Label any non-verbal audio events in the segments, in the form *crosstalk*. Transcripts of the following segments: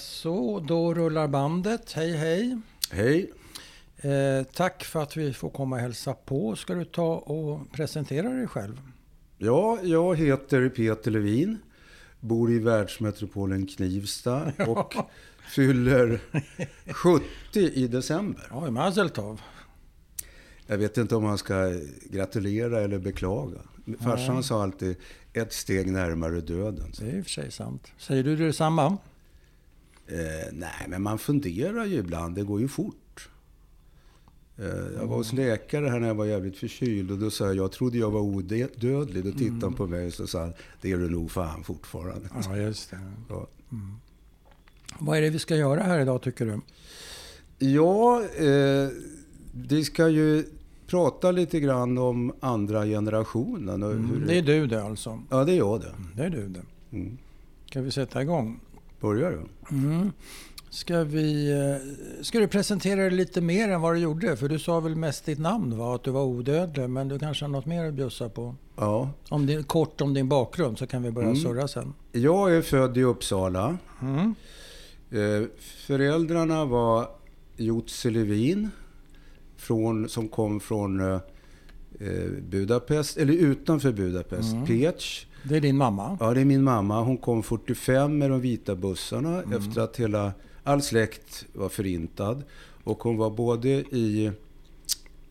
Så, då rullar bandet. Hej, hej. Hej. Eh, tack för att vi får komma och hälsa på. Ska du ta och presentera dig själv? Ja, jag heter Peter Levin. Bor i världsmetropolen Knivsta *laughs* och fyller 70 i december. Oj, Mazeltov. Jag vet inte om man ska gratulera eller beklaga. Farsan sa alltid ett steg närmare döden. Det är i och för sig sant. Säger du detsamma? Eh, nej, men man funderar ju ibland. Det går ju fort. Eh, jag var hos läkare här när jag var jävligt förkyld och då sa jag, jag trodde jag var odödlig. Då tittade han på mig och så sa han, det är du nog fan fortfarande. Ja, just det. Ja. Vad är det vi ska göra här idag tycker du? Ja, eh, vi ska ju prata lite grann om andra generationen. Och hur Mm, det är du det alltså. Ja, det är jag det. Det är du det. Mm. Ska vi sätta igång? Börjar du? Mm. Ska, vi, eh, ska du presentera dig lite mer än vad du gjorde? För du sa väl mest ditt namn, va? att du var odödlig. Men du kanske har något mer att bjussa på? Ja. Om din, kort om din bakgrund så kan vi börja Mm. surra sen. Jag är född i Uppsala. Mm. Eh, föräldrarna var Jutsi Levin från, som kom från eh, Budapest, eller utanför Budapest, Mm. Pécs. Det är din mamma? Ja, det är min mamma. Hon kom 45 med de vita bussarna Mm. efter att hela, all släkt var förintad. Och hon var både i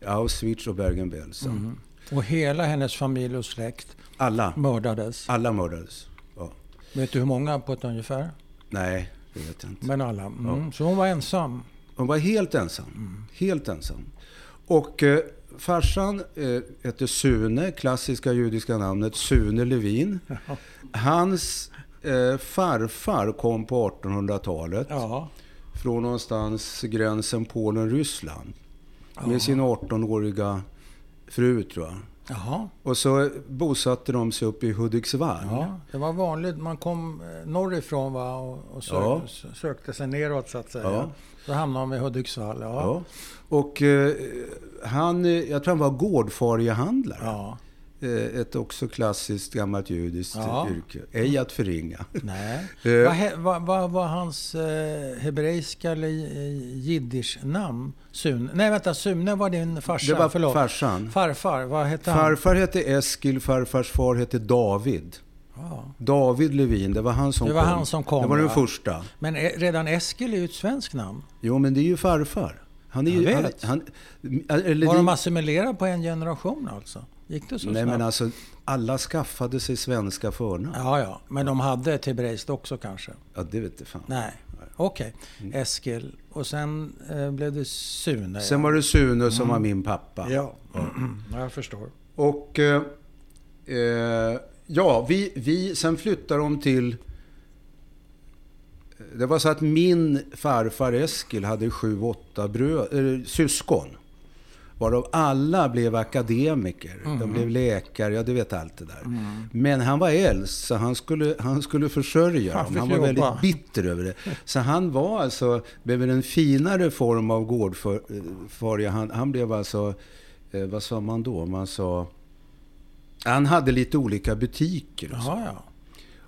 Auschwitz och Bergen-Belsen. Mm. Och hela hennes familj och släkt Alla, mördades. alla mördades. Ja. Vet du hur många på ett ungefär? Nej, det vet jag inte. Men alla. Mm. Så hon var ensam? Hon var helt ensam. Helt ensam. Och eh, farsan eh, hette Sune, klassiska judiska namnet Sune Levin. Hans eh, farfar kom på 1800-talet Ja. från någonstans gränsen Polen-Ryssland. Med sin 18-åriga fru tror jag. Jaha. Och så bosatte de sig uppe i Hudiksvall. Ja, det var vanligt. Man kom eh, norrifrån va? och, och Ja. sökte sig neråt så att säga. Ja. Då hamnade man vid Hudiksvall. Ja. Och eh, han, jag tror han var gårdfariehandlare. ja. Eh, Ett också klassiskt gammalt judiskt Ja. yrke. Ej att förringa. Nej. *laughs* Eh. Vad Vad var hans eh, hebreiska eller eh, jiddisch-namn? Sune? Nej, vänta. Sune var din farsa. Det var Förlåt. farsan. Farfar, vad hette han? Farfar hette Eskil, farfars far hette David. Ja. David Levin, det var han som Det var kom. han som kom, Det var den ja. första. Men redan Eskil är ju ett svenskt namn. Jo, men det är ju farfar. Han är Jag ju... vet. Han, han, eller det- de assimilerade på en generation alltså? Gick det så Nej, snabbt? men alltså, alla skaffade sig svenska förnamn. Ja. Ja, ja. Men de hade ett hebreiskt också kanske? det vet jag fan. Nej. Okej. Eskil. Och sen eh, blev det Sune. Mm. Sen ja. var det Sune som var min pappa. Ja. ja, jag förstår. Och eh, eh, ja, vi, vi, sen flyttade de till... Det var så att min farfar Eskil hade sju, åtta brö, eller, syskon. Varav alla blev akademiker. De blev läkare, ja du vet allt det där. Men han var äldst så han skulle, han skulle försörja Han dem. Han var jobba. väldigt bitter över det. Så han var alltså, blev en finare form av gårdfaria. Han, han blev alltså, eh, vad sa man då? Man sa... Han hade lite olika butiker. Och så. Jaha, ja.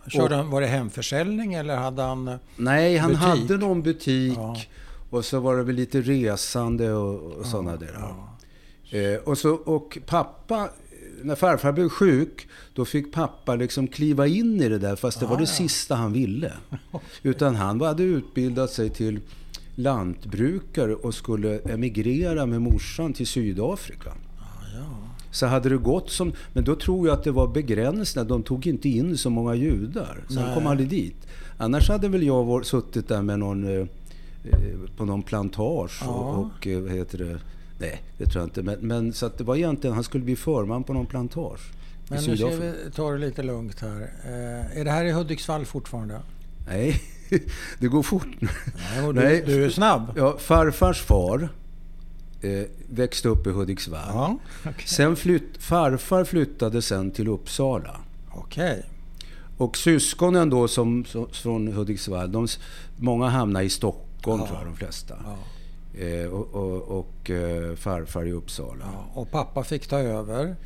Körde han, var det hemförsäljning eller hade han... eh, Nej, han Butik. hade någon butik. Ja. Och så var det väl lite resande och, och sådana där. Eh, och, så, och pappa, när farfar blev sjuk, då fick pappa liksom kliva in i det där. Fast det var Ah, det ja. sista han ville. *laughs* Utan han hade utbildat sig till lantbrukare och skulle emigrera med morsan till Sydafrika. Så hade det gått som... Men då tror jag att det var begränsningar. De tog inte in så många judar. Så han Nej. kom aldrig dit. Annars hade väl jag var, suttit där med någon... Eh, eh, på någon plantage Ja. och, och eh, vad heter det? Nej, det tror jag inte. Men, men så att det var egentligen... Han skulle bli förman på någon plantage. Men nu ska vi ta det lite lugnt här. Eh, är det här i Hudiksvall fortfarande? Nej, *laughs* det går fort. Nej, och du, Nej. du är snabb. Ja, farfars far eh, växte upp i Hudiksvall. Ja, okej. Sen flytt, farfar flyttade sen till Uppsala. Okej. Och syskonen då som, som, från Hudiksvall, de, många hamnade i Stockholm Ja. tror jag de flesta. Ja. Eh, och och, och eh, farfar i Uppsala. Ja, och pappa fick ta över.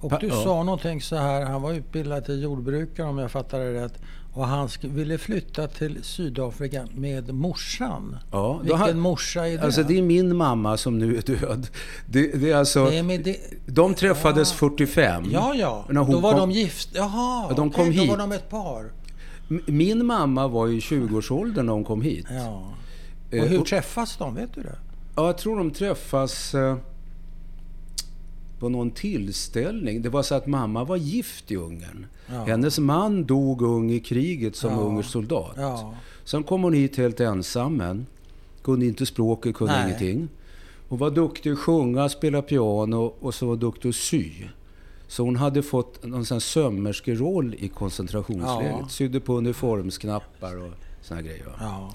Och Pa- du sa någonting så här, han var utbildad till jordbrukare om jag fattar det rätt. Och han ville flytta till Sydafrika med morsan. Ja, Vilken har, morsa är det? Alltså det är min mamma som nu är död. Det, det är alltså, Nej, det, de träffades ja. 45. Ja, ja. Då var kom, de gift. Jaha, de kom okay, hit. Då var de ett par. Min mamma var i 20-årsåldern när hon kom hit. Ja. Och hur träffas de? Vet du det? Ja, jag tror de träffas eh, på någon tillställning. Det var så att mamma var gift i Ungern. Ja. Hennes man dog ung i kriget som ja. ungersk soldat. Ja. Sen kom hon hit helt ensam, kunde inte språket, kunde Nej. ingenting. Hon var duktig att sjunga, spela piano och så var duktig att sy. Så hon hade fått någon sån sömmerskeroll i koncentrationslägret. Ja. Sydde på uniformsknappar och såna grejer. Ja.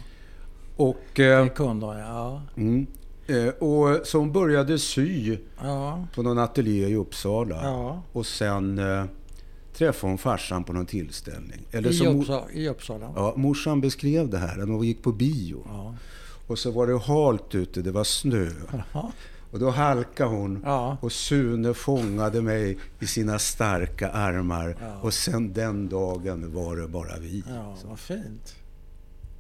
Och, eh, det kunde hon, ja. Mm, eh, och, så hon började sy ja. på någon ateljé i Uppsala. Ja. Och sen eh, träffade hon farsan på någon tillställning. Eller I, Uppsala, I Uppsala? Ja, morsan beskrev det här, hon gick på bio. Ja. Och så var det halt ute, det var snö. Aha. Och då halkade hon ja. och Sune fångade mig i sina starka armar. Ja. Och sen den dagen var det bara vi. Ja, vad fint.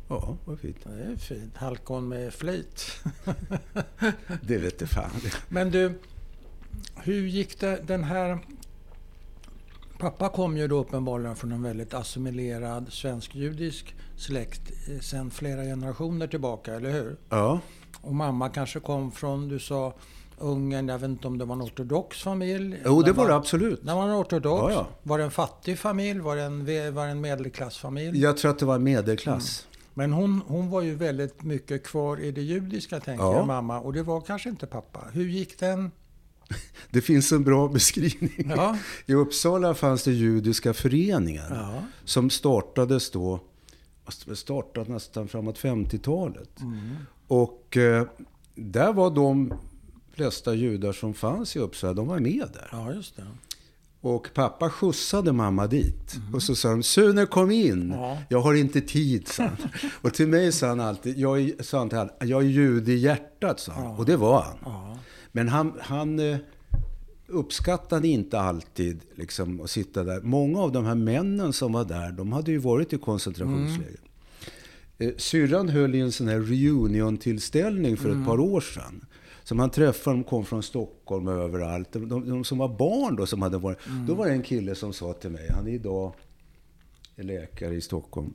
Ja, vad fint. Det är fint. Halkon med flit. *laughs* det vete fan. Men du, hur gick det den här... Pappa kom ju då uppenbarligen från en väldigt assimilerad svensk-judisk släkt sedan flera generationer tillbaka, eller hur? Ja. Och mamma kanske kom från, du sa, Ungern, jag vet inte om det var en ortodox familj? Jo, det var det absolut. Det var ortodox. Ja, ja. Var det en fattig familj? Var det en, var det en medelklassfamilj? Jag tror att det var medelklass. Mm. Men hon, hon var ju väldigt mycket kvar i det judiska, tänker ja. jag, mamma. Och det var kanske inte pappa. Hur gick den? *laughs* Det finns en bra beskrivning. Ja. I Uppsala fanns det judiska föreningar ja. som startades då, startat nästan framåt 50-talet. Mm. Och eh, där var de flesta judar som fanns i Uppsala, de var med där. Ja, just det. Och pappa skjutsade mamma dit. Mm. Och så sa han, Sune kom in. Ja. Jag har inte tid, sa han. *laughs* och till mig sa han alltid, jag är, sa han till alla, jag är jude i hjärtat, sa han. Ja. Och det var han. Ja. Men han, han eh, uppskattade inte alltid liksom, att sitta där. Många av de här männen som var där, de hade ju varit i koncentrationsläger. Mm. Syrran höll i en sån här reunion-tillställning för mm. ett par år sedan. Som han träffade, de kom från Stockholm och överallt. De, de, de, som var barn då, som hade varit... Mm. Då var det en kille som sa till mig, han är idag läkare i Stockholm.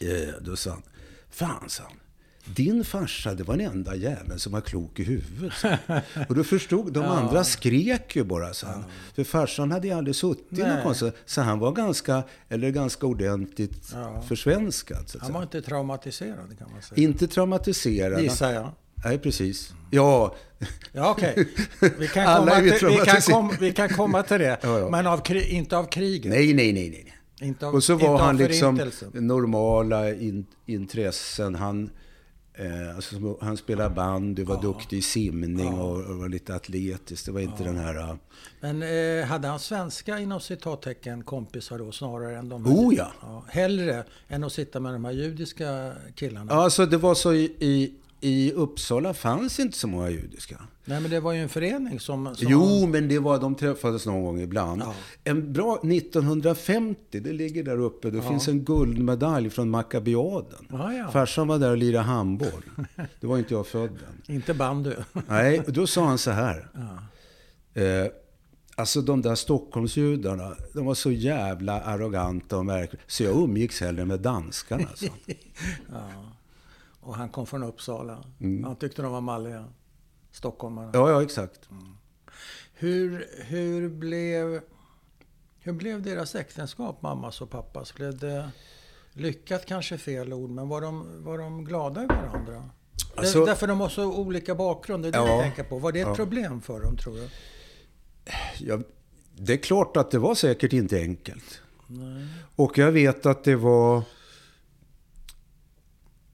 Eh, då sa han, fan sa han. Din farsa, det var den enda jäveln som var klok i huvudet. *laughs* Och då förstod, de ja. andra skrek ju bara, så han. Ja. För farsan hade ju aldrig suttit i någon konstigt. Så han var ganska, eller ganska ordentligt ja. försvenskad. Så han var inte traumatiserad kan man säga. Inte traumatiserad. Gissar jag. Nej, precis. Ja. Ja, okej. Okay. Vi, kan *laughs* komma till, vi, kan kom, vi kan komma till det. *laughs* Ja, ja. Men av, inte av kriget. Nej, nej, nej. nej. Inte av, och så var han liksom normala in, intressen. Han, eh, alltså, han spelade bandy, var ja. duktig i simning ja. och, och, var lite atletisk. Det var inte den här... Uh... Men eh, hade han svenska inom citattecken kompisar då snarare än de här? Oh ja. ja! Hellre än att sitta med de här judiska killarna? Ja, alltså det var så i, i i Uppsala fanns inte så många judiska. Nej, men det var ju en förening som... som jo, men det var, de träffades någon gång ibland. Ja. En bra 1950, det ligger där uppe. Det ja. finns en guldmedalj från Maccabiaden. Ja, ja. Farsan var där och lirade handboll. Det var inte jag född än. *laughs* inte bandy. Nej, då sa han så här. Eh, Alltså de där Stockholmsjudarna, de var så jävla arroganta och märkliga. Så jag umgicks hellre med danskarna. Alltså. *laughs* ja. Och han kom från Uppsala. Mm. Han tyckte de var malliga. Stockholmarna. Ja, ja exakt. Mm. Hur, hur, blev, hur blev deras äktenskap, mammas och pappas? Blev det lyckat kanske fel ord, men var de, var de glada i varandra? Alltså, Därför de har så olika bakgrund, det är det ja, jag tänker på. Var det ett ja. problem för dem, tror du? Ja, det är klart att det var säkert inte enkelt. Nej. Och jag vet att det var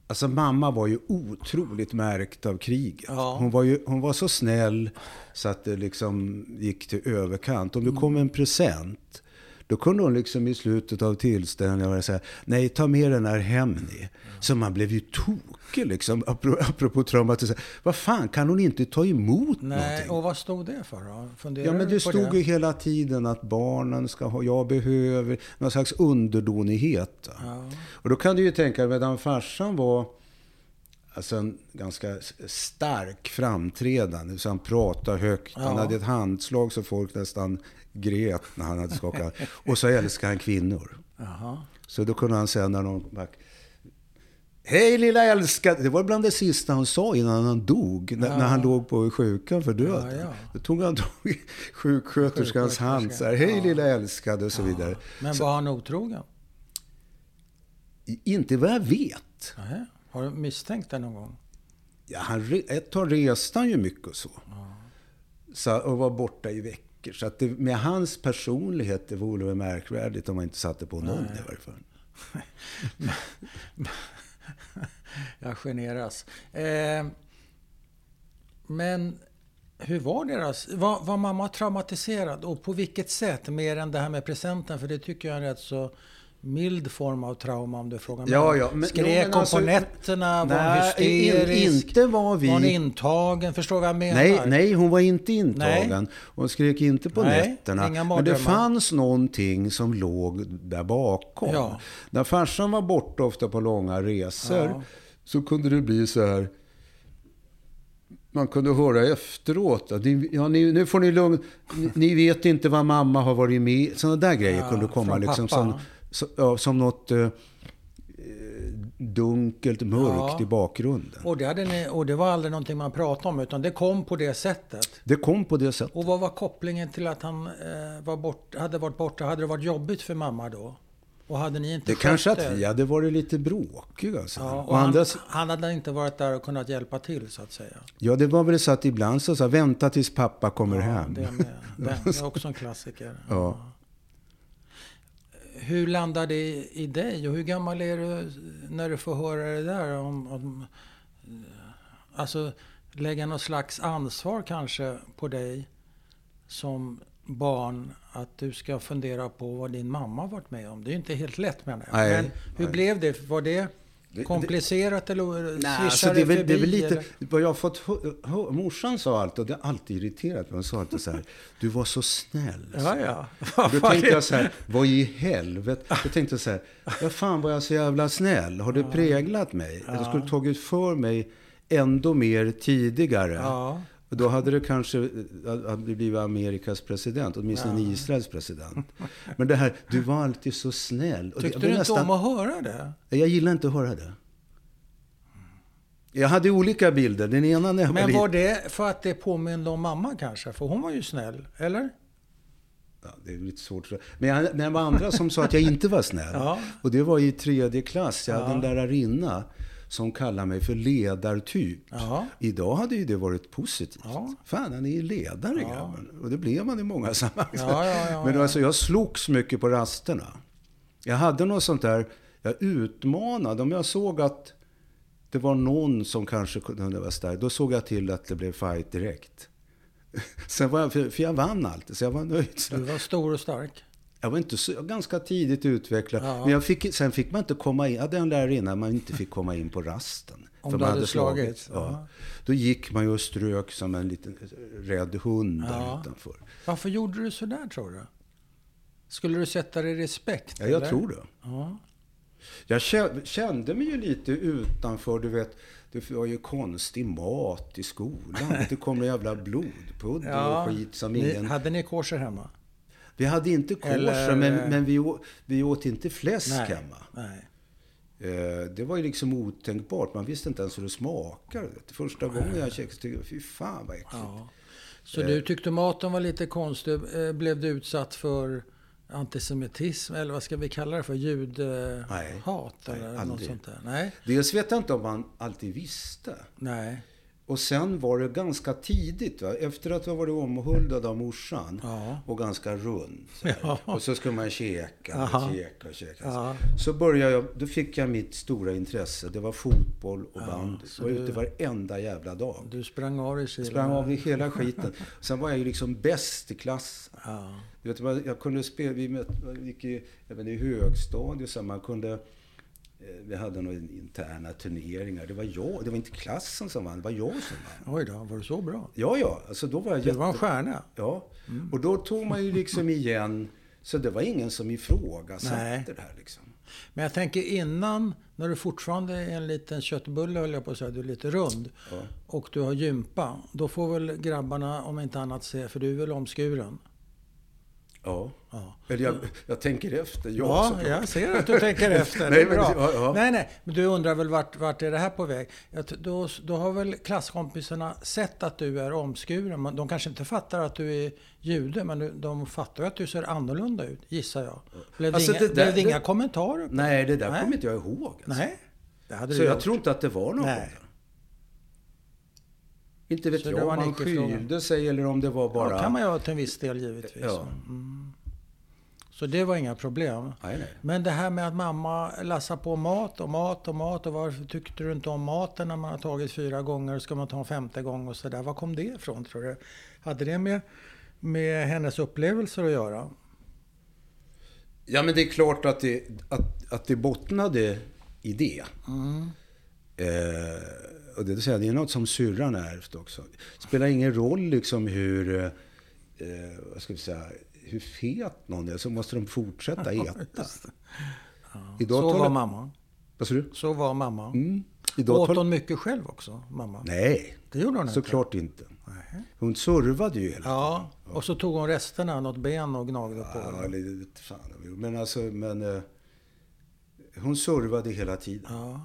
Alltså mamma var ju otroligt märkt av kriget. Ja. Hon, var ju, hon var så snäll så att det liksom gick till överkant. Om det kom en present, då kunde hon liksom i slutet av tillställningen säga nej ta med den här hem ni. Så man blev ju tokig. liksom, apropå traumatisering. Vad fan, kan hon inte ta emot Nej, någonting? och vad stod det för då? Funderar Ja, men du det stod det? ju hela tiden att barnen ska ha, jag behöver, någon slags underdånighet. Ja. Och då kan du ju tänka, medan farsan var alltså en ganska stark framträdande, så han pratade högt, han Ja. hade ett handslag så folk nästan grät när han hade skakat. Och så älskade han kvinnor. Jaha. Så då kunde han säga när någon back, Hej lilla älskade! Det var bland det sista han sa innan han dog. När, Ja. när han låg på sjukan för döden. Ja, ja. Då tog han tag i sjuksköterskans hand så här, Hej lilla älskade och så vidare. Men var han otrogen? Inte vad jag vet. Nähä. Har du misstänkt det någon gång? Ja, han, ett tag reste han ju mycket och så. så och var borta i veckor. Så att det, med hans personlighet, det vore väl märkvärdigt om man inte satte på någon i varje fall. *laughs* Jag generas. Eh, men hur var deras... Var, var mamma traumatiserad? Och på vilket sätt? Mer än det här med presenten? För det tycker jag är rätt så mild form av trauma om du frågar mig. Ja, ja, men- Skrek jo, hon alltså- på nätterna? Var hon Nej, hysterisk? inte var vi- Var hon intagen? Förstår vad jag menar? Nej, nej, hon var inte intagen. Nej. Hon skrek inte på Nej, nätterna. Men det fanns någonting som låg där bakom. Ja. När farsan var borta ofta på långa resor Ja. så kunde det bli så här. Man kunde höra efteråt att ni, ja, ni, nu får ni lugn. Ni, ni vet inte vad mamma har varit med Sådana där grejer Ja, kunde komma liksom pappa. Som, så, något eh, dunkelt, mörkt Ja. i bakgrunden. Och det, ni, och det var aldrig någonting man pratade om, utan det kom på det sättet. Det kom på det sättet. Och vad var kopplingen till att han eh, var bort, hade varit borta? Hade det varit jobbigt för mamma då? Och hade ni inte Det kanske att vi hade varit lite bråkiga. Alltså. Ja, och han, andra, han hade inte varit där och kunnat hjälpa till så att säga. ja, det var väl så att ibland så sa vänta tills pappa kommer ja, hem. Det, med. *laughs* Det är också en klassiker. Ja. Hur landar det i, i dig? Och hur gammal är du när du får höra det där? Om, om, eh, alltså lägga något slags ansvar kanske på dig som barn att du ska fundera på vad din mamma varit med om. Det är ju inte helt lätt menar jag. Nej, Men hur nej. blev det? Var det- komplicerat eller Nej, alltså det, är väl, det är väl lite, eller? vad jag har fått morsan sa alltid, och det har alltid irriterat mig, hon sa alltid så här, du var så snäll. Ja, ja. Då tänkte jag så här, vad i helvete? Då tänkte jag så här, vad fan var jag så jävla snäll? Har det präglat mig? Jag skulle tagit för mig ändå mer tidigare. Ja. Och då hade det kanske eh, blivit Amerikas president, åtminstone Israels president. Men det här, du var alltid så snäll. Och det- Tyckte jag blev du inte nästan- om att höra det? Jag gillar inte att höra det. Jag hade olika bilder. Den ena när jag Men var det för att det påminde om mamma kanske? För hon var ju snäll, eller? Ja, det är lite svårt. Men, jag, men det var andra som sa att jag inte var snäll. Ja. Och det var i tredje klass. Jag hade Ja. en lärarinna som kallade mig för ledartyp. Ja. Idag hade ju det varit positivt. Ja. Fan, han är ju ledare Ja. grabben. Och det blev man i många *laughs* sammanhang. Ja, ja, ja, Men alltså, jag slogs mycket på rasterna. Jag hade något sånt där, jag utmanade. Om jag såg att det var någon som kanske kunde vara stark, då såg jag till att det blev fight direkt. *laughs* Sen var jag, för för jag vann alltid, så jag var nöjd. Du var stor och stark. Jag var inte så, jag var ganska tidigt utvecklad. Ja. Men jag fick, sen fick man inte komma in. Jag hade en lärarinna man inte fick komma in på rasten. Om för du man hade slagits, slagits. Ja. ja. Då gick man ju och strök som en liten rädd hund där Ja. utanför. Varför gjorde du så där tror du? Skulle du sätta dig i respekt? Ja, jag eller? tror det. Ja. Jag kä- kände mig ju lite utanför, du vet. Det var ju konstig mat i skolan. *laughs* Det kom en jävla blodpudder Ja. och skit som Ni, ingen... hade ni kosher hemma? Vi hade inte kosher, Eller- men, men vi, å- vi åt inte fläsk Nej. hemma. Nej. Eh, Det var ju liksom otänkbart. Man visste inte ens hur det smakade. Första gången jag käkade tyckte jag, fy fan vad äckligt. Ja. Så Eh. du tyckte maten var lite konstig. Eh, Blev du utsatt för antisemitism? Eller vad ska vi kalla det för? Judhat? Nej. eller Nej, något aldrig. sånt där? Nej. Dels vet jag inte om man alltid visste. Nej. Och sen var det ganska tidigt, va? efter att ha varit omhuldad av morsan Ja. och ganska rund. Så. Ja. Och så skulle man käka, Aha. käka, käka. Ja. Så började jag, då fick jag mitt stora intresse. Det var fotboll och bandy. Jag var du- ute varenda jävla dag. Du sprang av dig Jag sprang av i hela skiten. Sen var jag ju liksom bäst i klassen. Du vet, jag kunde spela, vi möt, gick i, även i högstadiet, så man kunde vi hade några interna turneringar. Det var jag, det var inte klassen som vann, det var jag som vann. Oj då, var du så bra? Ja, ja. Alltså då var jag Du var en stjärna. Ja. Och då tog man ju liksom igen, så det var ingen som ifrågasatte Nej. det här liksom. Men jag tänker innan, när du fortfarande är en liten köttbulle höll jag på att säga, du är lite rund. Ja. Och du har gympa. Då får väl grabbarna om inte annat se, för du är väl omskuren? Ja. Ja. Eller jag, jag tänker efter. Ja, Ja, såklart. jag ser att du tänker *laughs* efter. Nej, det men- ja, ja. Nej, nej, men du undrar väl vart, vart är det här på väg? Jag Då, då har väl klasskompisarna sett att du är omskuren. De kanske inte fattar att du är jude, men de fattar ju att du ser annorlunda ut, gissar jag. Blev det, Alltså, inga, det där- blev det det- inga kommentarer? Nej, det där Nej. kommer inte jag ihåg. Alltså. Nej, det hade Så jag gjort. tror inte att det var något. Nej. Inte vet Så det jag om han skylde sig eller om det var bara... Ja, kan man göra till en viss del givetvis. Ja. Mm. Så det var inga problem. Nej, nej. Men det här med att mamma lassar på mat och mat och mat och varför tyckte du inte om maten när man har tagit fyra gånger? Ska man ta en femte gång och sådär? Var kom det ifrån tror du? Hade det med, med hennes upplevelser att göra? Ja, men det är klart att det, att, att det bottnade i det. Mm. Eh, och det, vill säga, det är något som syrran ärvt också. Det spelar ingen roll liksom hur, eh, vad ska vi säga, hur fet någon är, så måste de fortsätta äta. Idag Så var mamma. Vad sa du? Så var mamma. Mm. Idag Åt hon mycket själv också, mamma? Nej, Det gjorde hon inte? såklart inte. Nej. Hon servade ju hela Ja, och så tog hon resterna, något ben och gnagde på Ja, vet fan. Men alltså, men... eh, hon servade hela tiden. Ja.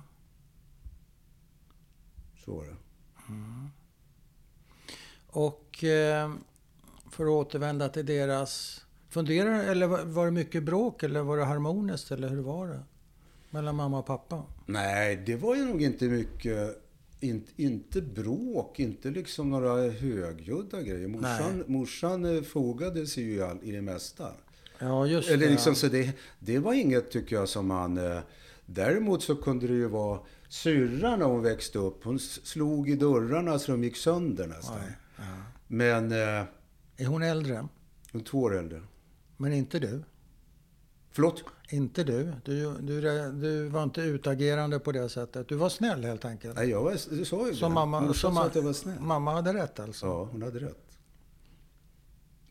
Så var det. Och eh, för att återvända till deras... Funderar eller var- det mycket bråk eller var det harmoniskt eller hur var det? Mellan mamma och pappa? Nej, det var ju nog inte mycket... Inte, inte bråk, inte liksom några högljudda grejer. Morsan, Nej. morsan eh, fogade sig ju all, i det mesta. Ja, just Eller det. liksom, så det, det var inget, tycker jag, som man... eh, Däremot så kunde det ju vara syrran när hon växte upp. Hon slog i dörrarna så de gick sönder nästan. Ja. Men... Är hon äldre? hon är två år äldre. Men inte du? Förlåt? Inte du. Du, du. du var inte utagerande på det sättet. Du var snäll helt enkelt. Nej, jag var, du sa ju Som det. mamma, som sa att jag var snäll. mamma hade rätt alltså? Ja, hon hade rätt.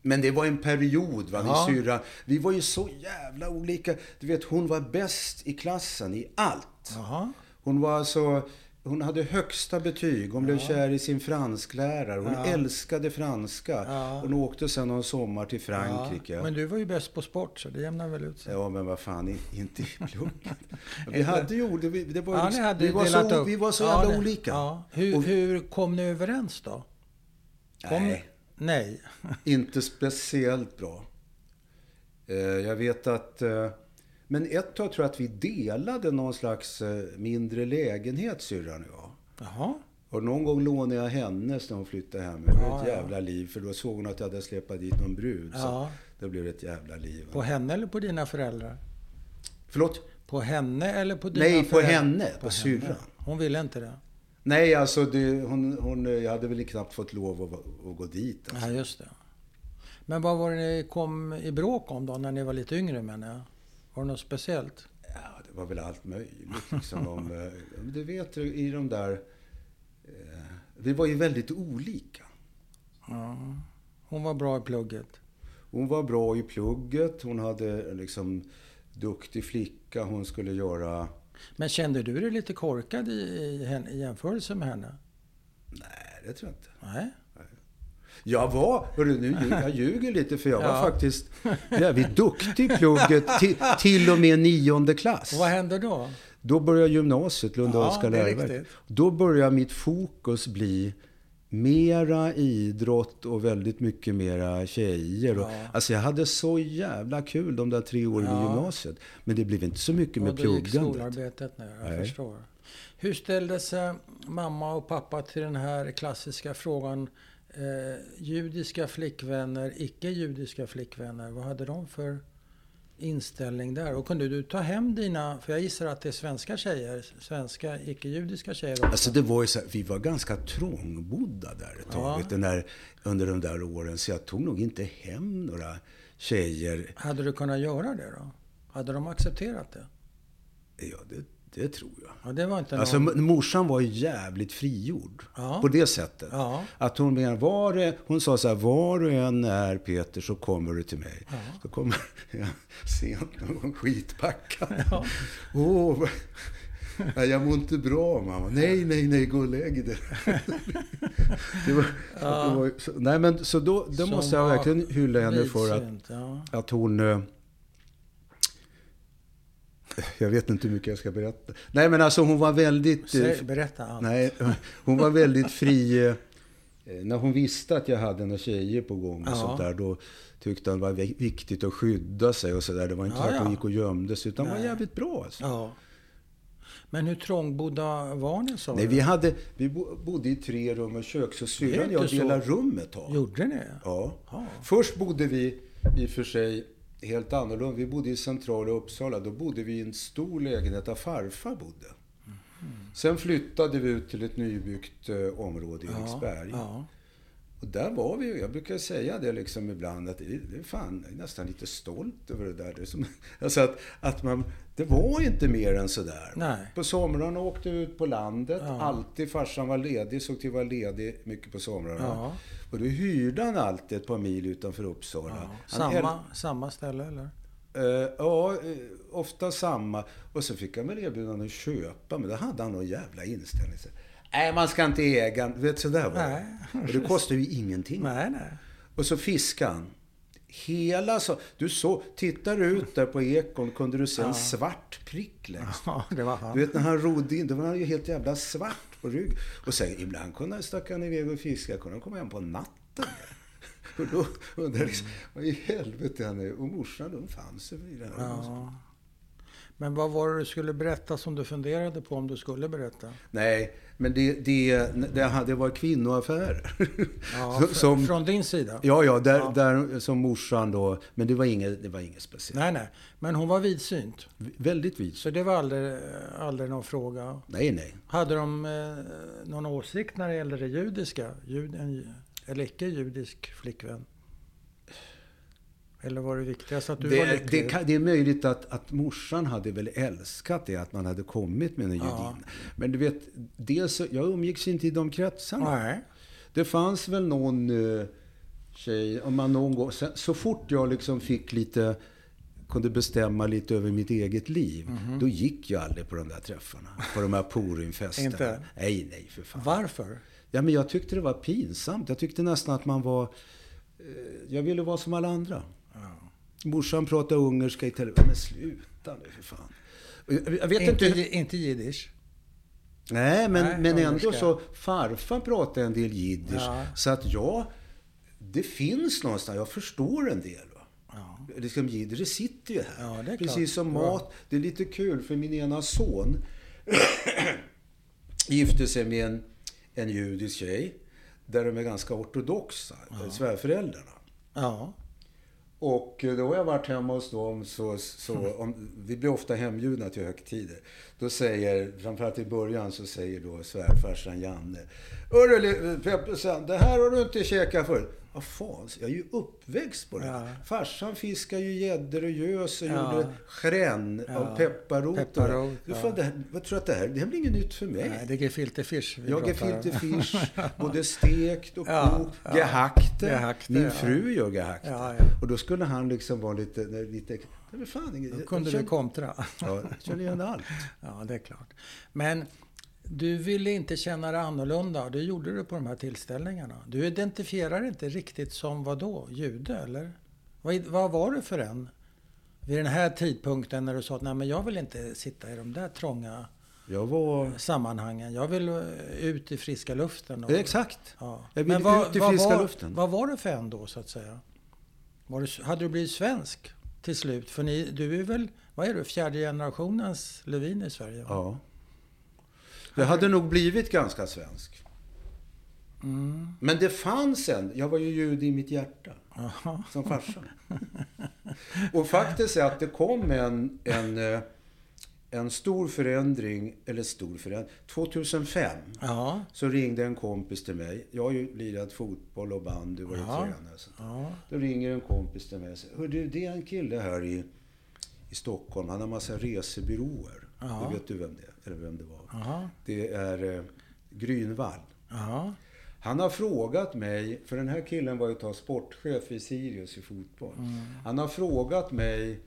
Men det var en period, va, Ja. syrra. Vi var ju så jävla olika. Du vet, hon var bäst i klassen i allt. Jaha. Hon var alltså... Hon hade högsta betyg. Hon blev kär i sin fransklärare. Hon Ja. älskade franska. Ja. Hon åkte sen någon sommar till Frankrike. Ja, men du var ju bäst på sport så det jämnar väl ut sig. Ja, men vad fan, inte i plugget. *laughs* Vi hade ju... Det, det var, Ja, liksom- hade vi, var så, vi var så Ja, jävla det- olika. Ja. Hur, Och- hur kom ni överens då? Kom, Nej. Nej. *laughs* Inte speciellt bra. Eh, Jag vet att... eh, Men ett tag tror jag att vi delade någon slags eh, mindre lägenhet, syrran och jag. Jaha. Och någon gång lånade jag hennes när hon flyttade hem. Det Ja, ett ja. jävla liv, för då såg hon att jag hade släpat dit någon brud. Så Ja. det blev ett jävla liv. På henne eller på dina föräldrar? Förlåt? På henne eller på dina Nej, på föräldrar? henne, på syrran. Hon ville inte det? Nej, alltså det, hon, hon, jag hade väl knappt fått lov att, att gå dit. Alltså. Ja, just det. Men vad var det ni kom i bråk om då, när ni var lite yngre menar jag? Var det något speciellt? Ja, det var väl allt möjligt. Liksom, om, eh, du vet, i de där... Eh, vi var ju väldigt olika. Ja. Hon var bra i plugget. Hon var bra i plugget. Hon hade liksom duktig flicka. Hon skulle göra... Men kände du dig lite korkad i, i, i jämförelse med henne? Nej, det tror jag inte. Nej? Jag var, hörru, nu jag ljuger lite för jag Ja. var faktiskt jävligt duktig i plugget *laughs* till, till och med nionde klass. Och vad hände då? Då började gymnasiet, Lundahlska Ja, läroverk. Då började mitt fokus bli mera idrott och väldigt mycket mera tjejer. Och, Ja. Alltså jag hade så jävla kul de där tre åren i Ja. gymnasiet. Men det blev inte så mycket med och då gick pluggandet. skolarbetet ner, jag Nej. förstår. Hur ställde sig mamma och pappa till den här klassiska frågan eh, judiska flickvänner, icke-judiska flickvänner? Vad hade de för inställning där? Och kunde du ta hem dina, för jag gissar att det är svenska tjejer, svenska icke-judiska tjejer också. Alltså det var ju så här, vi var ganska trångbodda där ett tag, Ja. du, när, under de där åren. Så jag tog nog inte hem några tjejer. Hade du kunnat göra det då? Hade de accepterat det? Ja, det, Det tror jag. Ja, det var inte Alltså någon... morsan var ju jävligt frigjord. Ja. På det sättet. Ja. Att hon menar, var hon sa så här, var du än är Peter så kommer du till mig. Så kommer *laughs* jag sent någon gång skitpackad. *laughs* Ja. Nej, jag mår inte bra mamma. Nej, nej, nej, gå och lägg dig. *laughs* det var, det var, så, nej men så då, då måste jag verkligen hylla henne för att, ja. att hon... eh, Jag vet inte hur mycket jag ska berätta. Nej men alltså hon var väldigt... eh, Säg, berätta allt. Nej, hon var väldigt fri. eh, När hon visste att jag hade några tjejer på gång och Ja. sånt där, då tyckte hon det var vi- viktigt att skydda sig och sådär. Det var inte Ja, så att hon ja. gick och gömde sig, utan hon var Nej. jävligt bra. Alltså. Ja. Men hur trångbodda var ni sa Nej, vi, hade, vi bo- bodde i tre rum och kök, så syrran och jag delade rum ett tag. Gjorde ni? Ja. Ja. Först bodde vi i och för sig helt annorlunda. Vi bodde i centrala Uppsala. Då bodde vi i en stor lägenhet där farfar bodde. Sen flyttade vi ut till ett nybyggt eh, område i Eriksberg. Ja. Och där var vi. Jag brukar säga det liksom ibland att det, är fan, jag är nästan lite stolt över det där. Det, som, *laughs* alltså att, att man, det var inte mer än sådär. Nej. På somrarna åkte vi ut på landet. Ja. Alltid farsan var ledig, såg till att vara ledig mycket på somrarna. Ja. Och då hyrde han alltid ett par mil utanför Uppsala. Ja. Samma, samma ställe eller? Eh, ja, eh, ofta samma. Och så fick han väl erbjudande att köpa, men då hade han någon jävla inställning. Nej, man ska inte äga. Du vet, sådär var det. Och det kostar ju ingenting. Nej, nej. Och så fiskade han. Hela så... Du så, tittar du ut där på ekon kunde du se en svart prick längst. Ja, det var han. Du vet när han rodde in, då var han ju helt jävla svart på rygg. Och sen ibland kunde han stack han iväg och fiska, kunde han komma hem på natten. *laughs* Och då undrade liksom, vad i helvete han är? Och morsan, de fanns i det här. Ja. Men vad var det du skulle berätta som du funderade på om du skulle berätta? Nej, men det, det, det, det var kvinnoaffärer. Ja, *laughs* som, Från din sida? ja, ja, där, Ja. där som morsan då. Men det var inget, det var inget speciellt. Nej, nej. Men hon var vidsynt. Väldigt vis. Så det var aldrig, aldrig någon fråga. Nej, nej. Hade de eh, någon åsikt när det gällde det judiska? Jud, en, eller icke-judisk flickvän? Eller var det viktigast att du var Det, lycklig? det, det är möjligt att, att morsan hade väl älskat det, att man hade kommit med en Ja. judin. Men du vet, dels, jag umgicks inte i de kretsarna. Nej. Det fanns väl någon uh, tjej, om man någon gång, så, så fort jag liksom fick lite, kunde bestämma lite över mitt eget liv, Mhm. då gick jag aldrig på de där träffarna. På de här Purimfesterna. *laughs* Inte? Nej, nej, för fan. Varför? Ja, men jag tyckte det var pinsamt. Jag tyckte nästan att man var... Eh, jag ville vara som alla andra. Morsan pratade ungerska i telefon. Men sluta nu för fan. Jag, jag vet Inte, inte... jiddisch? Nej, men, Nej, men ändå så... Farfar pratade en del jiddisch. Ja. Så att jag... Det finns någonstans. Jag förstår en del. Ja. Liksom jiddisch, det sitter ju här. Ja, Precis som mat. Det är lite kul för min ena son *clears throat* gifte sig med en, en judisk tjej. Där de är ganska ortodoxa, svärföräldrarna. Ja. Och då har jag varit hemma hos dem, så, så om, vi blir ofta hembjudna till högtider. Då säger, framförallt i början, så säger då svärfarsan Janne. Hörru Peppesen, det här har du inte käkat förut. Vad fan, jag är ju uppväxt på det. Ja. Farsan fiskar ju gäddor och gös och Ja. gjorde chrän Ja. av pepparrot. Pepparrot, ja. fan, det här, vad tror du att det här det här blir inget nytt för mig? Nej, det är gefilte fish vi Jag gefilte fish, *laughs* både stekt och Ja, kokt, ja. gehackte. Gehackte, Min fru gör gehackte. Och då skulle han liksom vara lite... lite fan, Då kunde jag du kontra. Ja, jag känner igen allt. *laughs* Ja, det är klart. Men du ville inte känna dig annorlunda. Det gjorde du på de här tillställningarna. Du identifierar inte riktigt som vad då? Jude, eller? Vad, vad var du för en? Vid den här tidpunkten när du sa att Nej, men jag vill inte sitta i de där trånga Jag var... sammanhangen. Jag vill eh, ut i friska luften. och- Exakt. Ja. Jag vill Men vad, ut i vad friska var, luften. Vad var du för en då, så att säga? Var du, hade du blivit svensk till slut? För ni, du är väl, vad är du, fjärde generationens Levin i Sverige? va? Ja. Jag hade nog blivit ganska svensk. Mm. Men det fanns en. Jag var ju jude i mitt hjärta. Jaha. Som farsa. Och faktiskt är att det kom en, en, eh, en stor förändring, eller stor förändring, 2005. Ja. Så ringde en kompis till mig. Jag har ju lirat fotboll och bandy och varit Ja. tränare. och sånt där. ja. Då ringer en kompis till mig och säger, du, det är en kille här i, i Stockholm. Han har massa resebyråer. Ja. Det vet du vem det är, eller vem det var. Aha. Det är eh, Grünwall. Aha. Han har frågat mig, för den här killen var ju ett sportchef i Sirius i fotboll. Mm. Han har frågat mig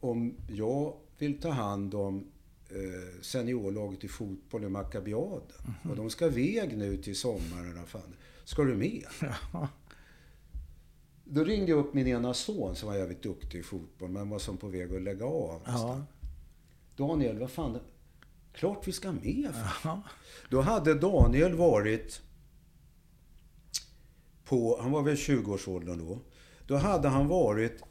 om jag vill ta hand om eh, seniorlaget i fotboll i Maccabiaden. Mm. Och de ska väg nu till sommaren. Fan. Ska du med? *laughs* Ja. Då ringde jag upp min ena son som var jävligt duktig i fotboll, men var som på väg att lägga av. Ja. Daniel, vad fan, klart vi ska med. Ja. Då hade Daniel varit på, han var väl 20-årsåldern då. Då hade han varit,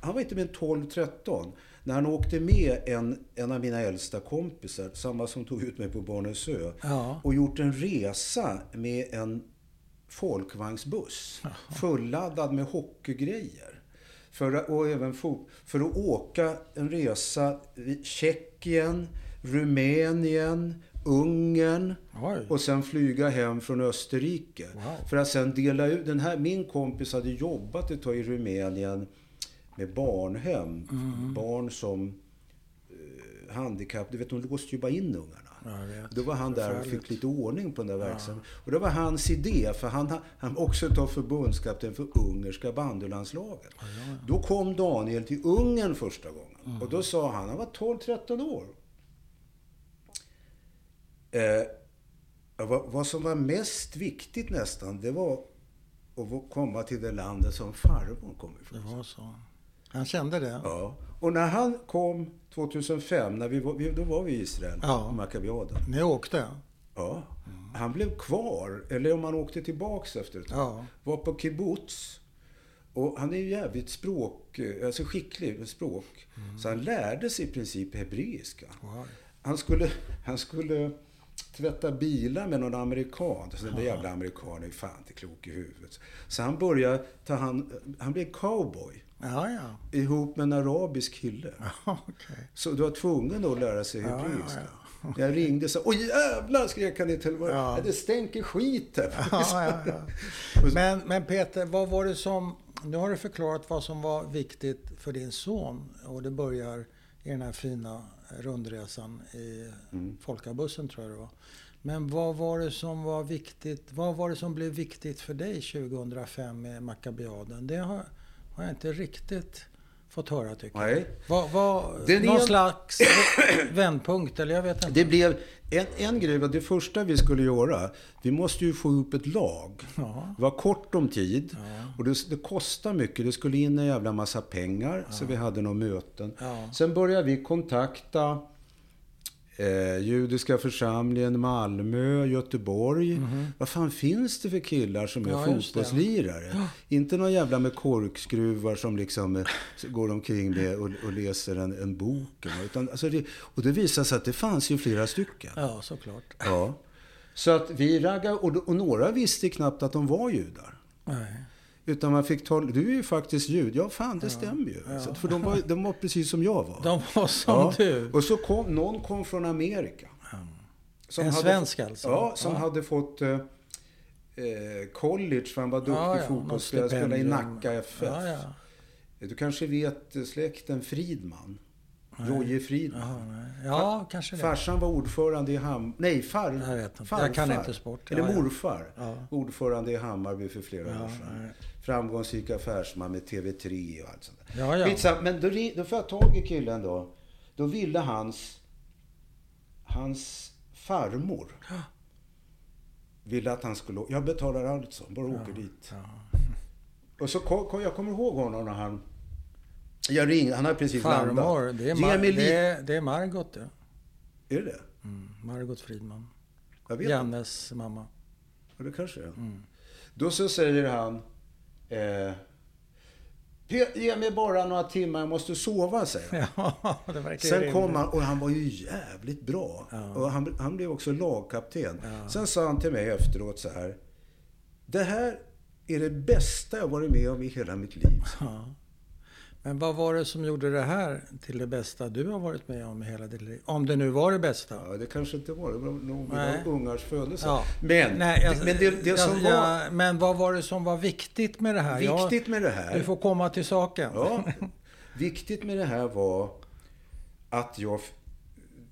han var inte mer än 12-13. När han åkte med en, en av mina äldsta kompisar, samma som tog ut mig på Barnensö, ja. och gjort en resa med en folkvagnsbuss. Fulladdad med hockeygrejer. För, och även fot, för att åka en resa i Tjeckien, Rumänien, Ungern Oj. och sen flyga hem från Österrike. Wow. För att sen dela ut... Den här, min kompis hade jobbat ett tag i Rumänien med barnhem. Mm. Barn som eh, handikapp... Du vet, de låste ju bara in ungarna. Då var han där och fick lite ordning på den där verksamheten. Ja. Och det var hans idé, för han, han också tar förbundskapten för ungerska bandylandslaget. Ja, ja, Då kom Daniel till Ungern första gången. Mm. Och då sa han, han var 12-13 år. Eh, vad, vad, som var mest viktigt nästan, det var att komma till det landet som farmor kom ifrån. Det var så. Han kände det? Ja. Och när han kom 2005, när vi var, då var vi i Israel, ja. Maccabiaden. Ni åkte? Ja. Han blev kvar, eller om han åkte tillbaks efter ett tag. Ja. Var på kibbutz. Och han är ju jävligt språk, alltså skicklig med språk. Mm. Så han lärde sig i princip hebreiska. Wow. Han skulle, han skulle tvätta bilar med någon amerikan. Så den där jävla amerikanen är fan inte klok i huvudet. Så han började ta hand, han blev cowboy. Ja, ja. Ihop med en arabisk kille. Ja, okay. Så du var tvungen att lära sig hebreiska. Ja, ja, Jag ringde och sa Åh jävlar skrek han i telefonen. Ja. Det stänker skit här. *laughs* men, men Peter, vad var det som... Nu har du förklarat vad som var viktigt för din son. Och det börjar i den här fina rundresan i mm. folkabussen tror jag det var. Men vad var det som var viktigt? Vad var det som blev viktigt för dig 2005 med Maccabiaden? Det har, har jag inte riktigt fått höra tycker jag. Nej. Vad, vad, någon en... slags vändpunkt eller jag vet inte. Det blev en, en grej det första vi skulle göra. Vi måste ju få ihop ett lag. Ja. Det var kort om tid. Ja. Och det, det kostade mycket. Det skulle in en jävla massa pengar. Ja. Så vi hade några möten. Sen började vi kontakta Eh, judiska församlingen Malmö, Göteborg. Mm -hmm. Vad fan finns det för killar som är ja, fotbollslirare? Ja. Inte någon jävla med korkskruvar som liksom eh, går omkring med och, och läser en, en bok. Utan, alltså det, och det visade sig att det fanns ju flera stycken. Ja, såklart. Ja. Så att vi raggade, och, och några visste knappt att de var judar. Nej. Utan man fick tala, du är ju faktiskt jud. Ja, fan det ja, stämmer ju. Ja. Så, för de var, de var precis som jag var. De var som ja. du. Och så kom, någon kom från Amerika. en hade, svensk alltså? Ja, som hade fått eh, eh, college för han var duktig ja, fotbollsspelare. Spelade i Nacka FF. Du kanske vet eh, släkten Fridman? Roje Fridman. Jaha, ja, kanske det. Farsan var ordförande i Ham... Nej, far... Jag vet inte. Farfar. Jag kan inte sport. Eller morfar. Ja. Ordförande i Hammarby för flera ja, år sedan. Nej. Framgångsrik affärsman med TV3 och allt sånt där. Ja, ja. Skitsam, men då, då får jag tag i killen då. Då ville hans... Hans farmor *gasps* ville att han skulle... Jag betalar allt så, bara åker dit. *laughs* Och så kom, jag kommer ihåg honom när han jag ringde, han har precis Farmor, landat. Det är, Mar det, är, det är Margot det. Är det? Mm, Margot Fridman. Jag vet Jannes mamma. Ja, det kanske är. Mm. Då så säger han... Eh, Ge mig bara några timmar, jag måste sova, säger han. *laughs* Ja, Sen kom han, och han var ju jävligt bra. Ja. Och han, han blev också lagkapten. Ja. Sen sa han till mig efteråt så här. Det här är det bästa jag varit med om i hela mitt liv. Ja. Men vad var det som gjorde det här till det bästa du har varit med om i hela ditt liv? Om det nu var det bästa? Ja, det kanske inte var det. Var nog mina ungars födelse. Ja. Men, Nej, jag, men det, det som jag, var... Men vad var det som var viktigt med det här? Viktigt med det här? Du får komma till saken. Ja. Viktigt med det här var att jag...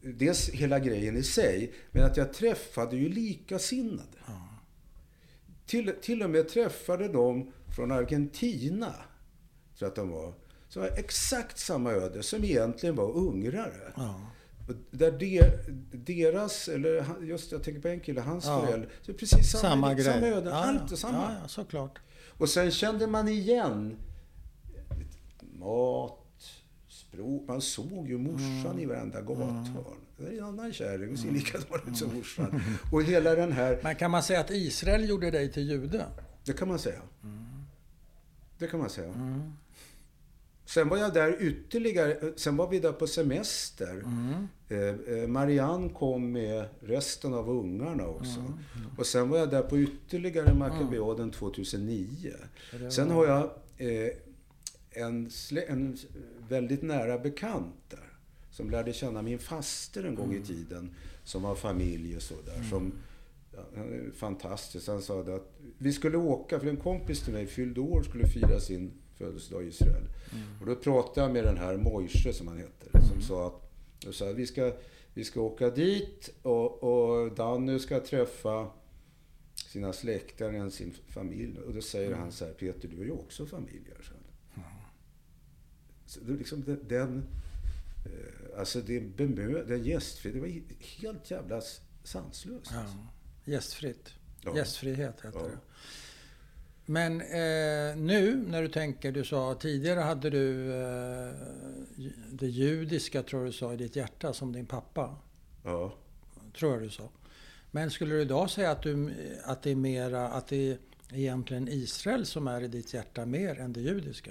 dels hela grejen i sig, men att jag träffade ju likasinnade. Ja. Till, till och med träffade de från Argentina, tror att de var, som var exakt samma öde, som egentligen var ungrare. Ja. Där de, deras, eller just jag tänker på en kille, hans ja. föräldrar, så precis samma, samma, grej. samma öden. Ja, allt är samma. Ja, såklart. Och sen kände man igen mat, språk. Man såg ju morsan mm. i varenda gathörn. Mm. Det är en annan kärring och ser mm. likadan ut som morsan. Och hela den här... Men kan man säga att Israel gjorde dig till jude? Det kan man säga. Mm. Det kan man säga. Mm. Sen var jag där ytterligare, sen var vi där på semester. Mm. Eh, eh Marianne kom med resten av ungarna också. Mm. Och sen var jag där på ytterligare Makabeaden 2009. Sen har jag eh, en, en väldigt nära bekant där. Som lärde känna min faster en gång i mm. tiden. Som har familj och sådär. Mm. Som, ja, fantastiskt. Han sa att vi skulle åka, för en kompis till mig fyllde år skulle fira sin födelsedag i Israel. Mm. Och då pratade jag med den här Moishe som han heter. Mm. Som sa att, sa att vi, ska, vi ska åka dit och, och Danny ska träffa sina släktingar, sin familj. Och då säger mm. han så här, Peter du har ju också familj. Så så det, liksom den, den eh, alltså det bemö, den gästfri, det var helt jävla sanslöst. Ja. Gästfritt. Ja. Gästfrihet heter ja. det. Men eh, nu när du tänker, du sa tidigare hade du eh, det judiska, tror du sa, i ditt hjärta som din pappa. Ja. Tror jag du sa. Men skulle du idag säga att, du, att det är mera, att det är egentligen Israel som är i ditt hjärta mer än det judiska?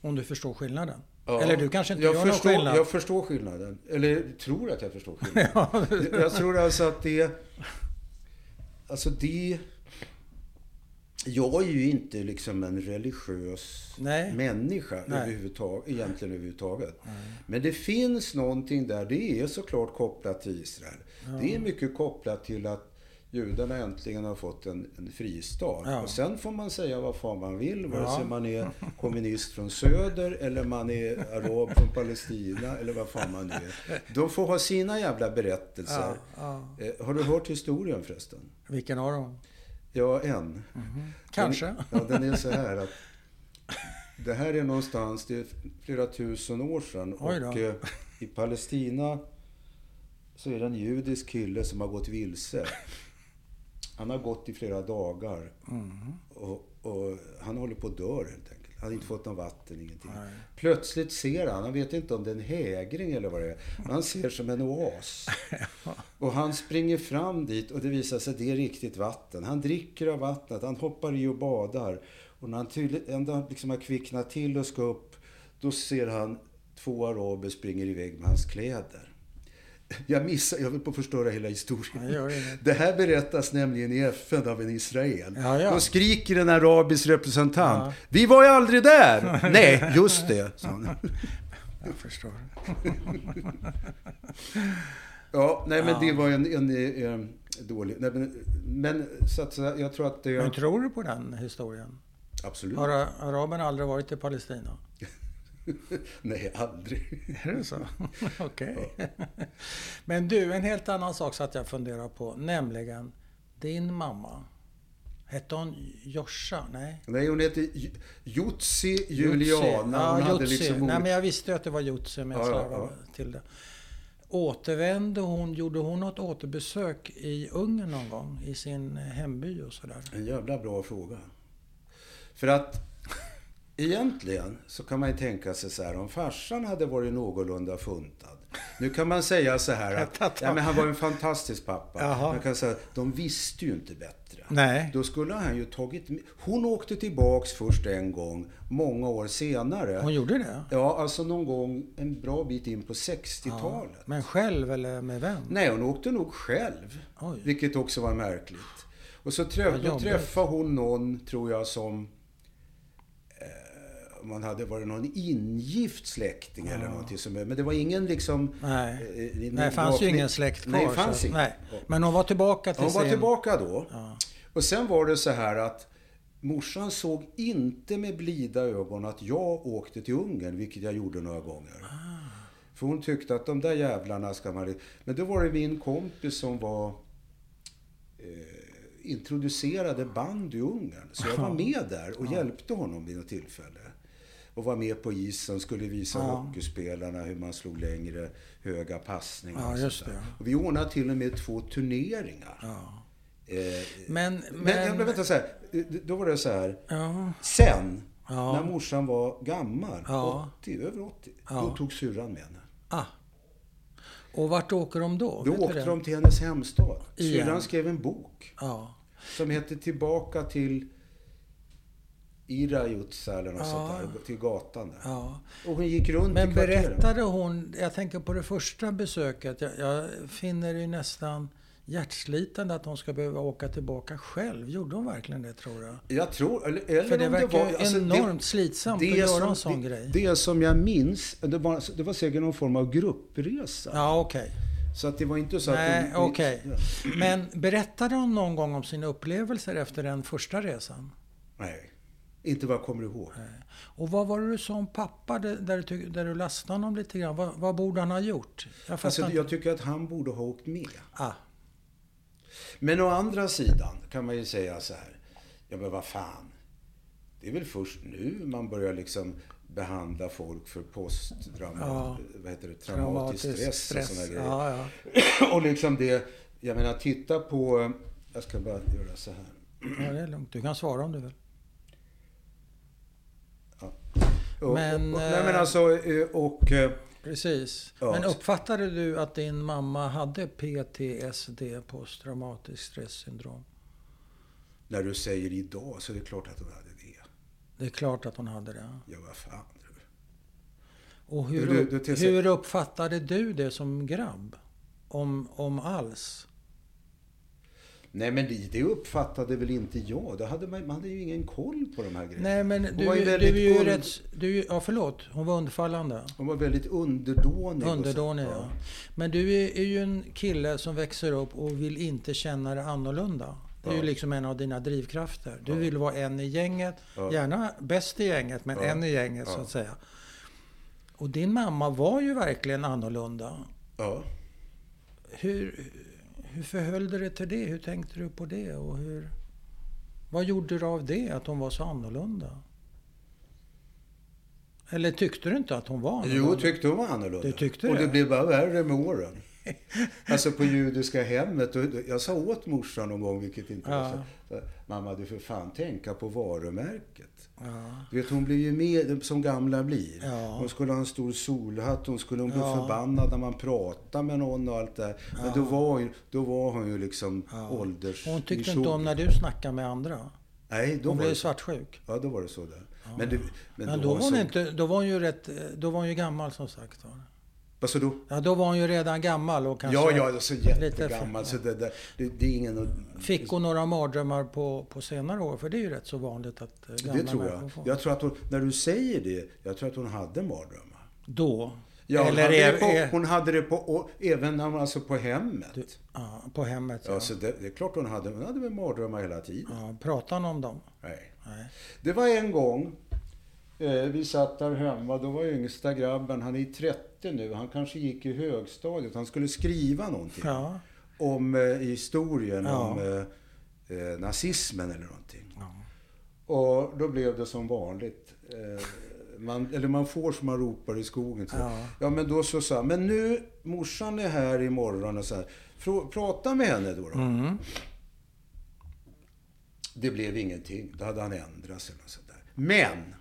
Om du förstår skillnaden? Ja, Eller du kanske inte jag gör förstår, någon skillnad? Jag förstår skillnaden. Eller tror att jag förstår skillnaden. *laughs* jag tror alltså att det... Alltså det... Jag är ju inte liksom en religiös Nej. människa Nej. Överhuvudtaget, egentligen överhuvudtaget. Nej. Men det finns någonting där. Det är såklart kopplat till Israel. Ja. Det är mycket kopplat till att judarna äntligen har fått en, en fristad. Ja. Och sen får man säga vad fan man vill, vare sig ja. man är *laughs* kommunist från söder eller man är arab från Palestina eller vad fan man är. De får ha sina jävla berättelser. Ja. Eh, har du hört historien förresten? Vilken av dem? Ja, en. Mm -hmm. Kanske. Den, ja, den är så här att det här är någonstans, det är flera tusen år sedan. Och eh, i Palestina så är det en judisk kille som har gått vilse. Han har gått i flera dagar. Mm. Och, och, han håller på att dö helt enkelt. Han har inte fått något vatten, ingenting. Nej. Plötsligt ser han, han vet inte om det är en hägring eller vad det är, men han ser som en oas. *laughs* Och han springer fram dit och det visar sig att det är riktigt vatten. Han dricker av vattnet, han hoppar i och badar. Och när han tydligt, ändå liksom har kvicknat till och ska upp, då ser han två araber springer iväg med hans kläder. Jag missar, jag vill på att förstöra hela historien. Ja, det här berättas nämligen i FN av en israel. Ja, ja. Då skriker en arabisk representant. Ja. Vi var ju aldrig där! *laughs* Nej, just det, sa han. *laughs* Jag förstår. ja, nej men det var en, en, en, en dålig... Nej, men, men så att jag tror att det... Men tror du på den historien? Absolut. Har araberna aldrig varit i Palestina? *laughs* *laughs* Nej, aldrig. Är det så? *laughs* Okej. Okay. Ja. Men du, en helt annan sak så att jag funderar på. Nämligen din mamma. Hette hon Joscha? Nej? Nej, hon hette Jutsi Juliana. Ja, hon hade liksom Nej, men jag visste ju att det var Jutsi, men jag ja, ja. till det. Återvände hon, gjorde hon något återbesök i Ungern någon gång? I sin hemby och sådär? En jävla bra fråga. För att egentligen så kan man ju tänka sig så här, om farsan hade varit någorlunda funtad. Nu kan man säga så här att *laughs* ja, men han var en fantastisk pappa. Jaha. Man kan säga de visste ju inte bättre. Nej. Då skulle han ju tagit... Hon åkte tillbaks först en gång, många år senare. Hon gjorde det? Ja, alltså någon gång en bra bit in på 60-talet. Ja. Men själv eller med vem? Nej, hon åkte nog själv. Oj. Vilket också var märkligt. Och så träff, träffade hon någon, tror jag, som man hade varit någon ingift släkting ja. eller någonting. Som, men det var ingen liksom... Nej, eh, nej det fanns ju ingen släkt kvar. Nej, fanns så, nej. Men hon var tillbaka till Hon sin... var tillbaka då. Ja. Och sen var det så här att morsan såg inte med blida ögon att jag åkte till Ungern, vilket jag gjorde några gånger. Ah. För hon tyckte att de där jävlarna ska man... Men då var det min kompis som var... Eh, introducerade band i Ungern. Så jag var med där och hjälpte honom vid något tillfälle. Och var med på isen, skulle visa Ja. hockeyspelarna hur man slog längre, höga passningar Ja, och just det. Och vi ordnade till och med två turneringar. Ja. Eh, Men, men, men... men vänta så här. Då var det så här. Sen, när morsan var gammal, Ja. 80, över 80, Ja. då tog syrran med henne. ah. Och vart åker de då? Då åkte de till hennes hemstad. Syrran skrev en bok som hette Tillbaka till Irajutsa eller något Ja. sånt där, till gatan där. ja. Och hon gick runt Men i berättade hon, jag tänker på det första besöket, jag, jag finner det ju nästan hjärtslitande att hon ska behöva åka tillbaka själv. Gjorde hon verkligen det tror jag? Jag tror, eller, eller För det verkar var, ju alltså, enormt slitsamt att göra en sån det, grej. Det som jag minns, det var, det var säkert någon form av gruppresa. Ja, okej. Så att det var inte så Nej, att... okej. Ja. Men berättade hon någon gång om sina upplevelser efter den första resan? Nej, inte vad jag kommer ihåg. Och vad var det du sa om pappa, där, du, där du lastade honom lite grann? Vad, vad borde han ha gjort? Jag Alltså, jag tycker att han borde ha åkt med. Ah, Men å andra sidan kan man ju säga så här. Ja men vad fan. Det är väl först nu man börjar liksom behandla folk för postdrama, Ja. traumatisk stress, och sådana grejer. Ja, ja. *clears throat* Och liksom det, jag menar titta på, jag ska bara göra så här. ja, det är lugnt. Du kan svara om du vill. Och, Men, och, och, nej men eh, alltså, eh, och... eh, Precis. Ja. Men uppfattade du att din mamma hade PTSD, posttraumatiskt stressyndrom? När du säger idag så är det klart att hon hade det. Det är klart att hon hade det. Ja, vad fan. du. Och hur, Du- du- du- hur uppfattade du det som grabb? Om, om alls? Nej men det, det uppfattade väl inte jag. Det hade man, man hade ju ingen koll på de här grejerna. Nej men Hon du, var ju du väldigt är ju und- rätt... Du, ja förlåt, hon var undfallande. Hon var väldigt underdånig. så- Underdånig ja. Men du är, är ju en kille som växer upp och vill inte känna det annorlunda. Det är ju liksom en av dina drivkrafter. Du Ja. vill vara en i gänget. Gärna bäst i gänget, men en i gänget så att säga. Och din mamma var ju verkligen annorlunda. Ja. Hur, hur förhöll du dig till det? Hur tänkte du på det? Och hur, vad gjorde du av det, att hon var så annorlunda? Eller tyckte du inte att hon var annorlunda? Jo, tyckte hon var annorlunda. Du tyckte och det? det blev bara värre med åren. *laughs* alltså på judiska hemmet. Och jag sa åt morsan någon gång, vilket inte Ja. var så. Mamma, du får fan tänka på varumärket. Ja. Du vet, hon blev ju med som gamla blir. Ja. Hon skulle ha en stor solhatt, hon skulle hon bli Ja. förbannad när man pratar med någon och allt det där. Men då, var hon, ju- då var hon ju liksom Ja. ålders... Hon tyckte inte om när du snackade med andra. Nej, då Hon blev svartsjuk. Ja, då var det så där. Men, det, men, Men då då var hon, så- inte, då var hon ju rätt, då var hon ju gammal som sagt var. Vad sa du? Ja, då var hon ju redan gammal och kanske... Ja, ja, alltså lite jättegammal. för- Så det, det, det, det är ingen... Fick hon några mardrömmar på, på senare år? För det är ju rätt så vanligt att eh, gamla Det tror jag. får. Jag tror att hon, när du säger det, jag tror att hon hade mardrömmar. Då? Ja, hon, Eller hade är, på, är, hon hade det på, och, även när hon, alltså på hemmet. du, ja, på hemmet ja. Ja, så det, det är klart hon hade. Hon hade väl mardrömmar hela tiden. ja. Pratar hon om dem? Nej. Nej. Det var en gång, vi satt där hemma, då var yngsta grabben, han är i 30 nu, han kanske gick i högstadiet, han skulle skriva någonting. Ja. Om eh, historien Ja. om eh, eh, nazismen eller någonting. Ja. Och då blev det som vanligt. Eh, man, eller man får som man ropar i skogen. Så. Ja. Ja. men då så sa men nu, morsan är här imorgon och så här. Prata med henne då. då. Mm. Det blev ingenting. Då hade han ändrat sig. Och sånt där. Men!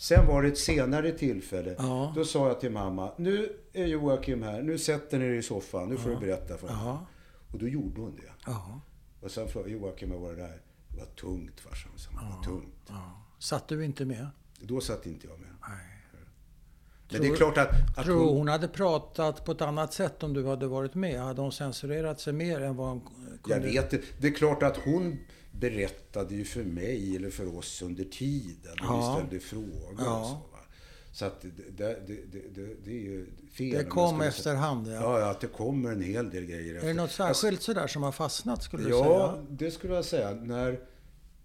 Sen var det ett senare tillfälle. Ja. Då sa jag till mamma, nu är Joakim här. Nu sätter ni er i soffan. Nu får du berätta för honom. Ja. Och då gjorde hon det. Ja. Och sen frågade Joakim, vad var det där? Det var tungt farsan. sa. Det var tungt. ja. Satt du inte med? Då satt inte jag med. Nej. Men det är klart att, att Tror hon... hon hade pratat på ett annat sätt om du hade varit med? Hade hon censurerat sig mer än vad hon kunde? Jag vet det. Det är klart att hon berättade ju för mig eller för oss under tiden. När Ja. vi ställde frågor Ja. och så. Va? Så att det, det, det, det, är ju fel. Det kom efterhand ja. Ja, ja, att det kommer en hel del grejer Är det något särskilt sådär som har fastnat skulle du Ja, säga? det skulle jag säga. När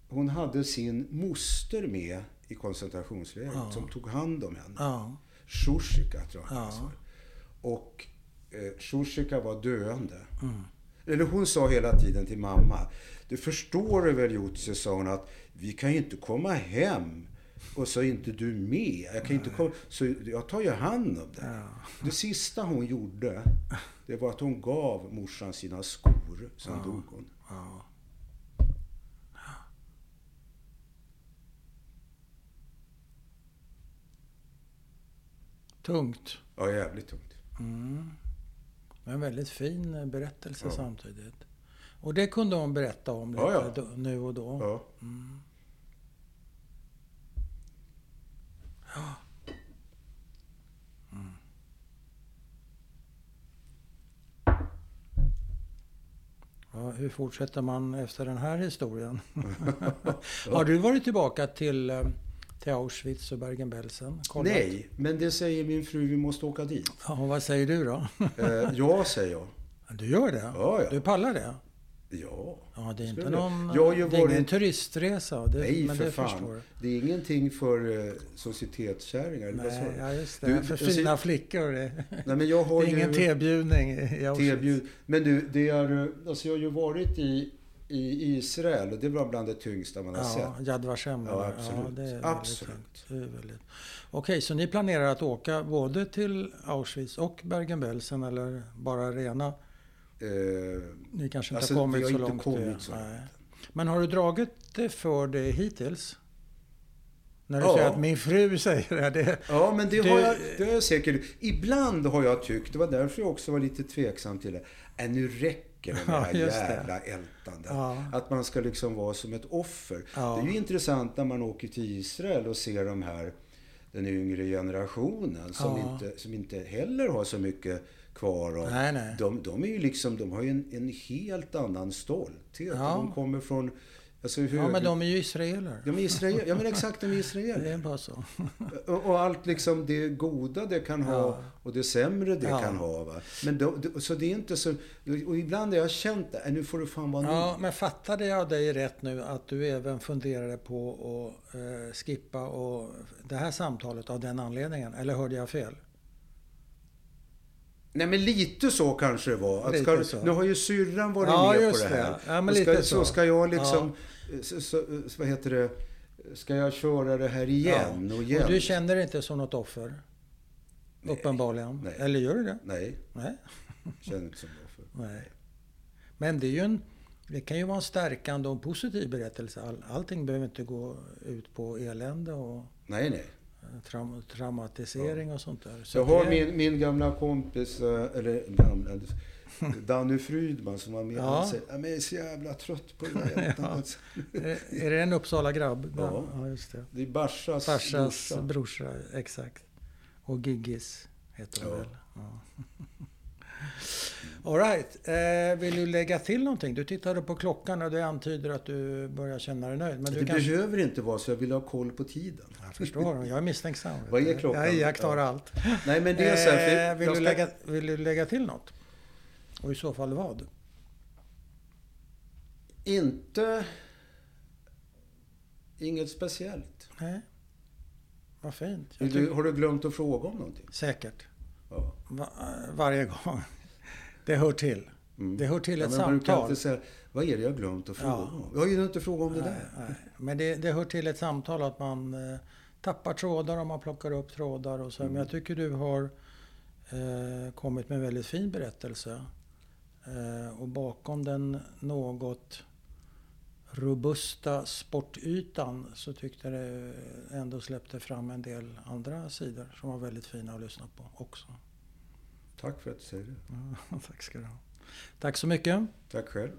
hon hade sin moster med i koncentrationslägret Ja. som tog hand om henne. Ja. Shushika tror jag Ja. var. och eh, Shushika var döende. Mm. Eller hon sa hela tiden till mamma. Du förstår väl Jutsi, sa hon, att vi kan ju inte komma hem och så är inte du med. Jag kan inte komma, så jag tar ju hand om. Ja. Det sista hon gjorde, det var att hon gav morsan sina skor. Sen dog hon. Ja. Tungt. Ja, jävligt tungt. Mm. Men en väldigt fin eh, berättelse Ja. samtidigt. Och det kunde hon berätta om lite Ja, ja. nu och då. Ja. Mm. Ja. Mm. Ja, hur fortsätter man efter den här historien? *laughs* *laughs* Har du varit tillbaka till, eh, till Auschwitz och Bergen-Belsen? Nej, men det säger min fru, vi måste åka dit. Ja, vad säger du då? Eh, ja, säger jag. *laughs* Du gör det? Ja, ja. Du pallar det? Ja. Ja, det är inte någon... Jag har är ingen varit- turistresa. Det, Nej, men för det fan. förstår. Det är ingenting för eh, societetskärringar. Nej, du? ja, just det. Du, för jag fina ser- flickor. Det, Nej, men jag har det är ingen ju... tebjudning i Auschwitz. Tebjud. Men du, det är, eh, alltså jag har ju varit i, i Israel och det var bland det tyngsta man har Ja, sett. Yad Vashem. Ja, absolut. det är Absolut. tungt. Det är väldigt... Okej, så ni planerar att åka både till Auschwitz och Bergen-Belsen eller bara rena? Eh, Ni kanske inte Alltså, har kommit så långt. kommit så. Men har du dragit det för det hittills? När du Ja. säger att min fru säger det. det ja, men det, Du- har jag, det har jag säkert... Ibland har jag tyckt, det var därför jag också var lite tveksam till det. Äh, nu räcker det med Ja, det här det. jävla ältandet. Ja. Att man ska liksom vara som ett offer. Ja. Det är ju intressant när man åker till Israel och ser de här, den yngre generationen som, inte, som inte heller har så mycket kvar. Och Nej, nej. De, de är ju liksom, de har ju en, en helt annan stolthet. Ja. De kommer från, alltså hur Ja, men de är ju israeler. De är israeler, ja men exakt, de är israeler. Det är bara så. *laughs* Och, och allt liksom det goda det kan ha Ja. och det sämre det Ja. kan ha. Va? Men då, då, så det är inte så... Och ibland har jag känt det, "Äh, nu får du fan vara Ja, nog. men fattade jag dig rätt nu att du även funderade på att eh, skippa och det här samtalet av den anledningen? Eller hörde jag fel? Nej men lite så kanske det var. Att ska. Nu har ju syrran varit Ja, med på det här. det. Ja, men ska, lite så. så. ska jag liksom... Så, så, så, vad heter det? Ska jag köra det här igen och igen? Och du känner dig inte som något offer? Uppenbarligen. Nej. Eller gör du det? Nej, Nej. *laughs* känner inte som jag för. Nej. Men det är ju en... Det kan ju vara en stärkande och en positiv berättelse. All, allting behöver inte gå ut på elände och Nej, nej. Traum, traumatisering och sånt där. Så Jag har det- min, min gamla kompis, eh, eller gamla, *laughs* Danny Frydman som var med. Ja. Han säger, "Ja, jag är så jävla trött på det där ältandet." *laughs* *laughs* Är är det en Uppsala-grabb? Ja. ja, just det. Det är Barsas Farsas brorsa. brorsa, exakt. Och Giggis heter hon Ja. väl? Ja. All right. Eh, vill du lägga till någonting? Du tittade på klockan och det antyder att du börjar känna dig nöjd. Men Det du kanske... behöver inte vara så, jag vill ha koll på tiden. Jag förstår. Jag är misstänksam. Vad är klockan? Jag iakttar Ja. allt. Nej men det är så här, Eh, vill, jag du ska- lägga, vill du lägga till något? Och i så fall vad? Inte... Inget speciellt. Nej. Vad fint. Du, har du glömt att fråga om någonting? säkert. Ja. Va, varje gång. Det hör till. Mm. Det hör till ett Ja, samtal. säga, vad är det jag glömt att fråga Ja. Jag har ju inte frågat om det Nej, där. nej. Men det, det hör till ett samtal att man eh, tappar trådar och man plockar upp trådar och så. Mm. Men jag tycker du har eh, kommit med en väldigt fin berättelse. Eh, och bakom den något robusta sportytan så tyckte det ändå släppte fram en del andra sidor som var väldigt fina att lyssna på också. Tack för att du säger det. Ja, *laughs* tack ska du ha. Tack så mycket. Tack själv.